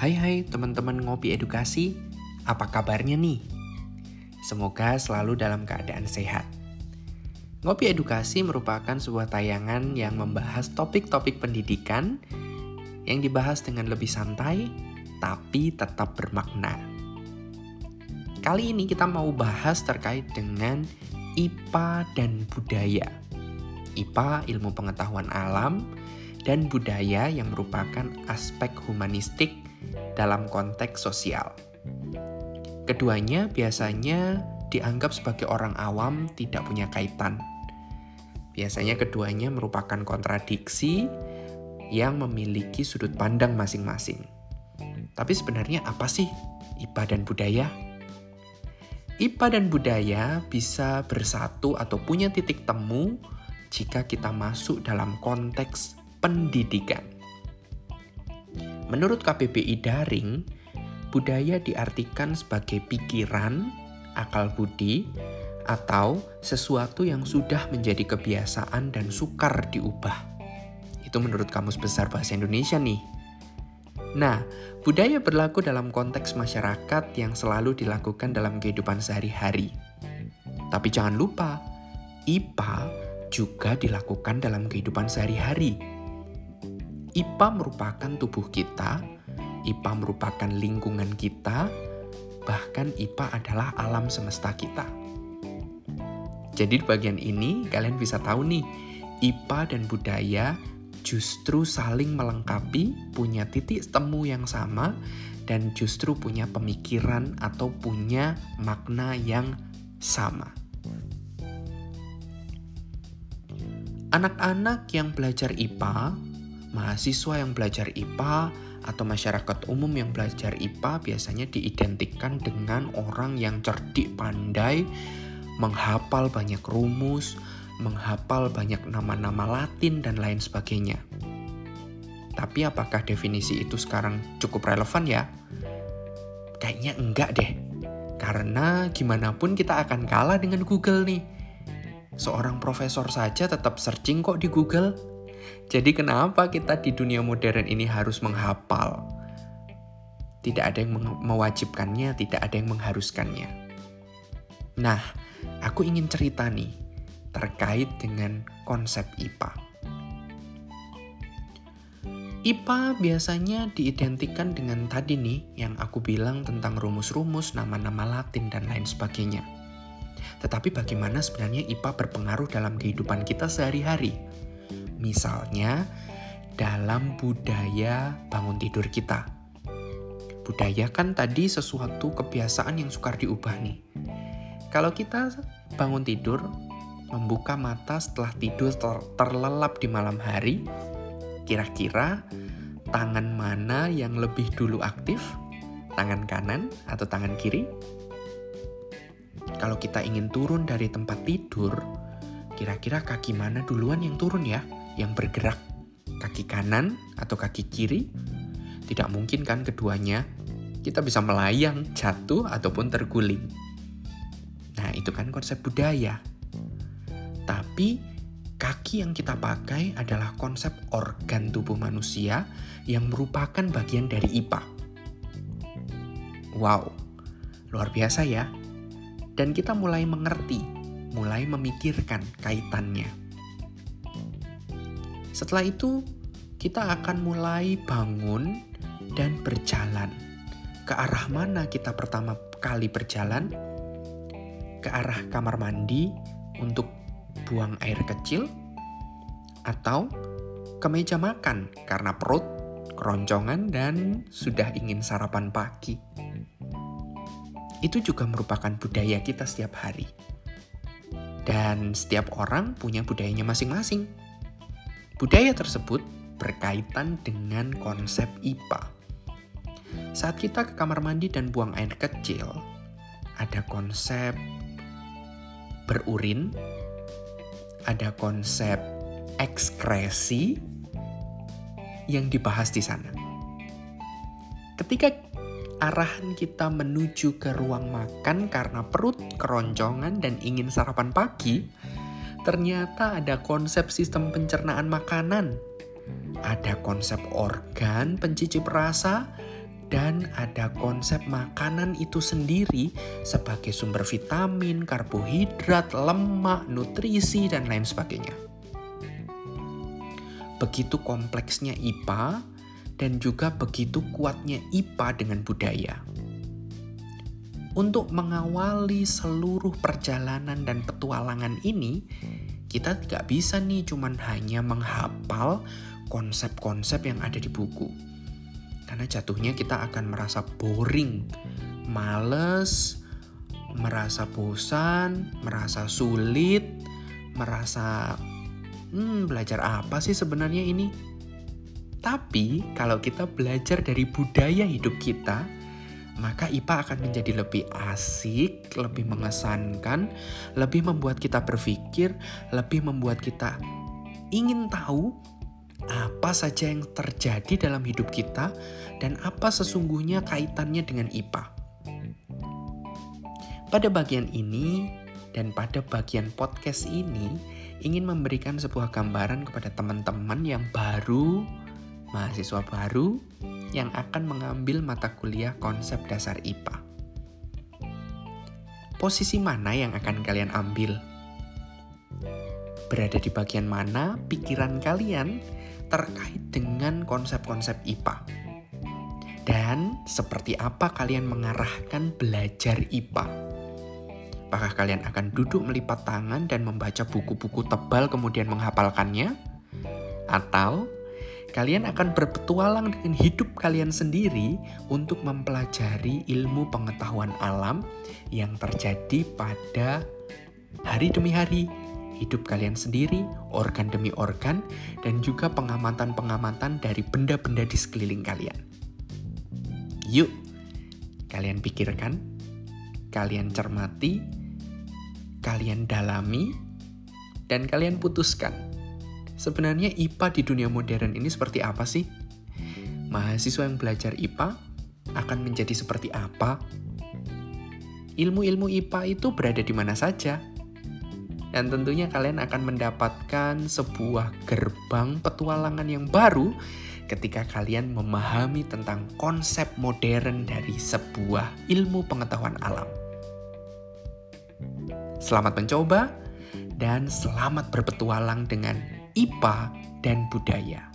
Hai hai teman-teman ngopi edukasi, apa kabarnya nih? Semoga selalu dalam keadaan sehat. Ngopi edukasi merupakan sebuah tayangan yang membahas topik-topik pendidikan yang dibahas dengan lebih santai tapi tetap bermakna. Kali ini kita mau bahas terkait dengan IPA dan budaya. IPA ilmu pengetahuan alam dan budaya yang merupakan aspek humanistik dalam konteks sosial. Keduanya biasanya dianggap sebagai orang awam tidak punya kaitan. Biasanya keduanya merupakan kontradiksi yang memiliki sudut pandang masing-masing. Tapi sebenarnya apa sih IPA dan budaya? IPA dan budaya bisa bersatu atau punya titik temu jika kita masuk dalam konteks pendidikan. Menurut KBBI Daring, budaya diartikan sebagai pikiran, akal budi, atau sesuatu yang sudah menjadi kebiasaan dan sukar diubah. Itu menurut Kamus Besar Bahasa Indonesia nih. Nah, budaya berlaku dalam konteks masyarakat yang selalu dilakukan dalam kehidupan sehari-hari. Tapi jangan lupa, IPA juga dilakukan dalam kehidupan sehari-hari IPA merupakan tubuh kita, IPA merupakan lingkungan kita, bahkan IPA adalah alam semesta kita. Jadi di bagian ini kalian bisa tahu nih, IPA dan budaya justru saling melengkapi, punya titik temu yang sama, dan justru punya pemikiran atau punya makna yang sama. Anak-anak yang belajar IPA mahasiswa yang belajar IPA atau masyarakat umum yang belajar IPA biasanya diidentikan dengan orang yang cerdik pandai, menghafal banyak rumus, menghafal banyak nama-nama Latin dan lain sebagainya. Tapi apakah definisi itu sekarang cukup relevan ya? Kayaknya enggak deh. Karena gimana pun kita akan kalah dengan Google nih. Seorang profesor saja tetap searching kok di Google jadi kenapa kita di dunia modern ini harus menghafal? Tidak ada yang mewajibkannya, tidak ada yang mengharuskannya. Nah, aku ingin cerita nih terkait dengan konsep IPA. IPA biasanya diidentikan dengan tadi nih yang aku bilang tentang rumus-rumus, nama-nama Latin dan lain sebagainya. Tetapi bagaimana sebenarnya IPA berpengaruh dalam kehidupan kita sehari-hari? Misalnya dalam budaya bangun tidur kita. Budaya kan tadi sesuatu kebiasaan yang sukar diubah nih. Kalau kita bangun tidur, membuka mata setelah tidur ter terlelap di malam hari, kira-kira tangan mana yang lebih dulu aktif? Tangan kanan atau tangan kiri? Kalau kita ingin turun dari tempat tidur, kira-kira kaki mana duluan yang turun ya? Yang bergerak kaki kanan atau kaki kiri? Tidak mungkin kan keduanya? Kita bisa melayang, jatuh, ataupun terguling. Nah, itu kan konsep budaya. Tapi kaki yang kita pakai adalah konsep organ tubuh manusia yang merupakan bagian dari IPA. Wow, luar biasa ya. Dan kita mulai mengerti, mulai memikirkan kaitannya. Setelah itu, kita akan mulai bangun dan berjalan. Ke arah mana kita pertama kali berjalan? Ke arah kamar mandi untuk buang air kecil? Atau ke meja makan karena perut keroncongan dan sudah ingin sarapan pagi? Itu juga merupakan budaya kita setiap hari. Dan setiap orang punya budayanya masing-masing. Budaya tersebut berkaitan dengan konsep IPA. Saat kita ke kamar mandi dan buang air kecil, ada konsep berurin, ada konsep ekskresi yang dibahas di sana. Ketika arahan kita menuju ke ruang makan karena perut keroncongan dan ingin sarapan pagi, ternyata ada konsep sistem pencernaan makanan, ada konsep organ pencicip rasa, dan ada konsep makanan itu sendiri sebagai sumber vitamin, karbohidrat, lemak, nutrisi, dan lain sebagainya. Begitu kompleksnya IPA dan juga begitu kuatnya IPA dengan budaya. Untuk mengawali seluruh perjalanan dan petualangan ini, kita tidak bisa nih cuman hanya menghafal konsep-konsep yang ada di buku karena jatuhnya kita akan merasa boring, males, merasa bosan, merasa sulit, merasa hmm, belajar apa sih sebenarnya ini? Tapi kalau kita belajar dari budaya hidup kita, maka IPA akan menjadi lebih asik, lebih mengesankan, lebih membuat kita berpikir, lebih membuat kita ingin tahu apa saja yang terjadi dalam hidup kita dan apa sesungguhnya kaitannya dengan IPA. Pada bagian ini dan pada bagian podcast ini ingin memberikan sebuah gambaran kepada teman-teman yang baru, mahasiswa baru yang akan mengambil mata kuliah konsep dasar IPA. Posisi mana yang akan kalian ambil? Berada di bagian mana pikiran kalian terkait dengan konsep-konsep IPA. Dan seperti apa kalian mengarahkan belajar IPA? Apakah kalian akan duduk melipat tangan dan membaca buku-buku tebal kemudian menghafalkannya? Atau kalian akan berpetualang dengan hidup kalian sendiri untuk mempelajari ilmu pengetahuan alam yang terjadi pada hari demi hari hidup kalian sendiri, organ demi organ, dan juga pengamatan-pengamatan dari benda-benda di sekeliling kalian. Yuk, kalian pikirkan, kalian cermati, kalian dalami, dan kalian putuskan. Sebenarnya IPA di dunia modern ini seperti apa sih? Mahasiswa yang belajar IPA akan menjadi seperti apa? Ilmu-ilmu IPA itu berada di mana saja? dan tentunya kalian akan mendapatkan sebuah gerbang petualangan yang baru ketika kalian memahami tentang konsep modern dari sebuah ilmu pengetahuan alam. Selamat mencoba dan selamat berpetualang dengan IPA dan budaya.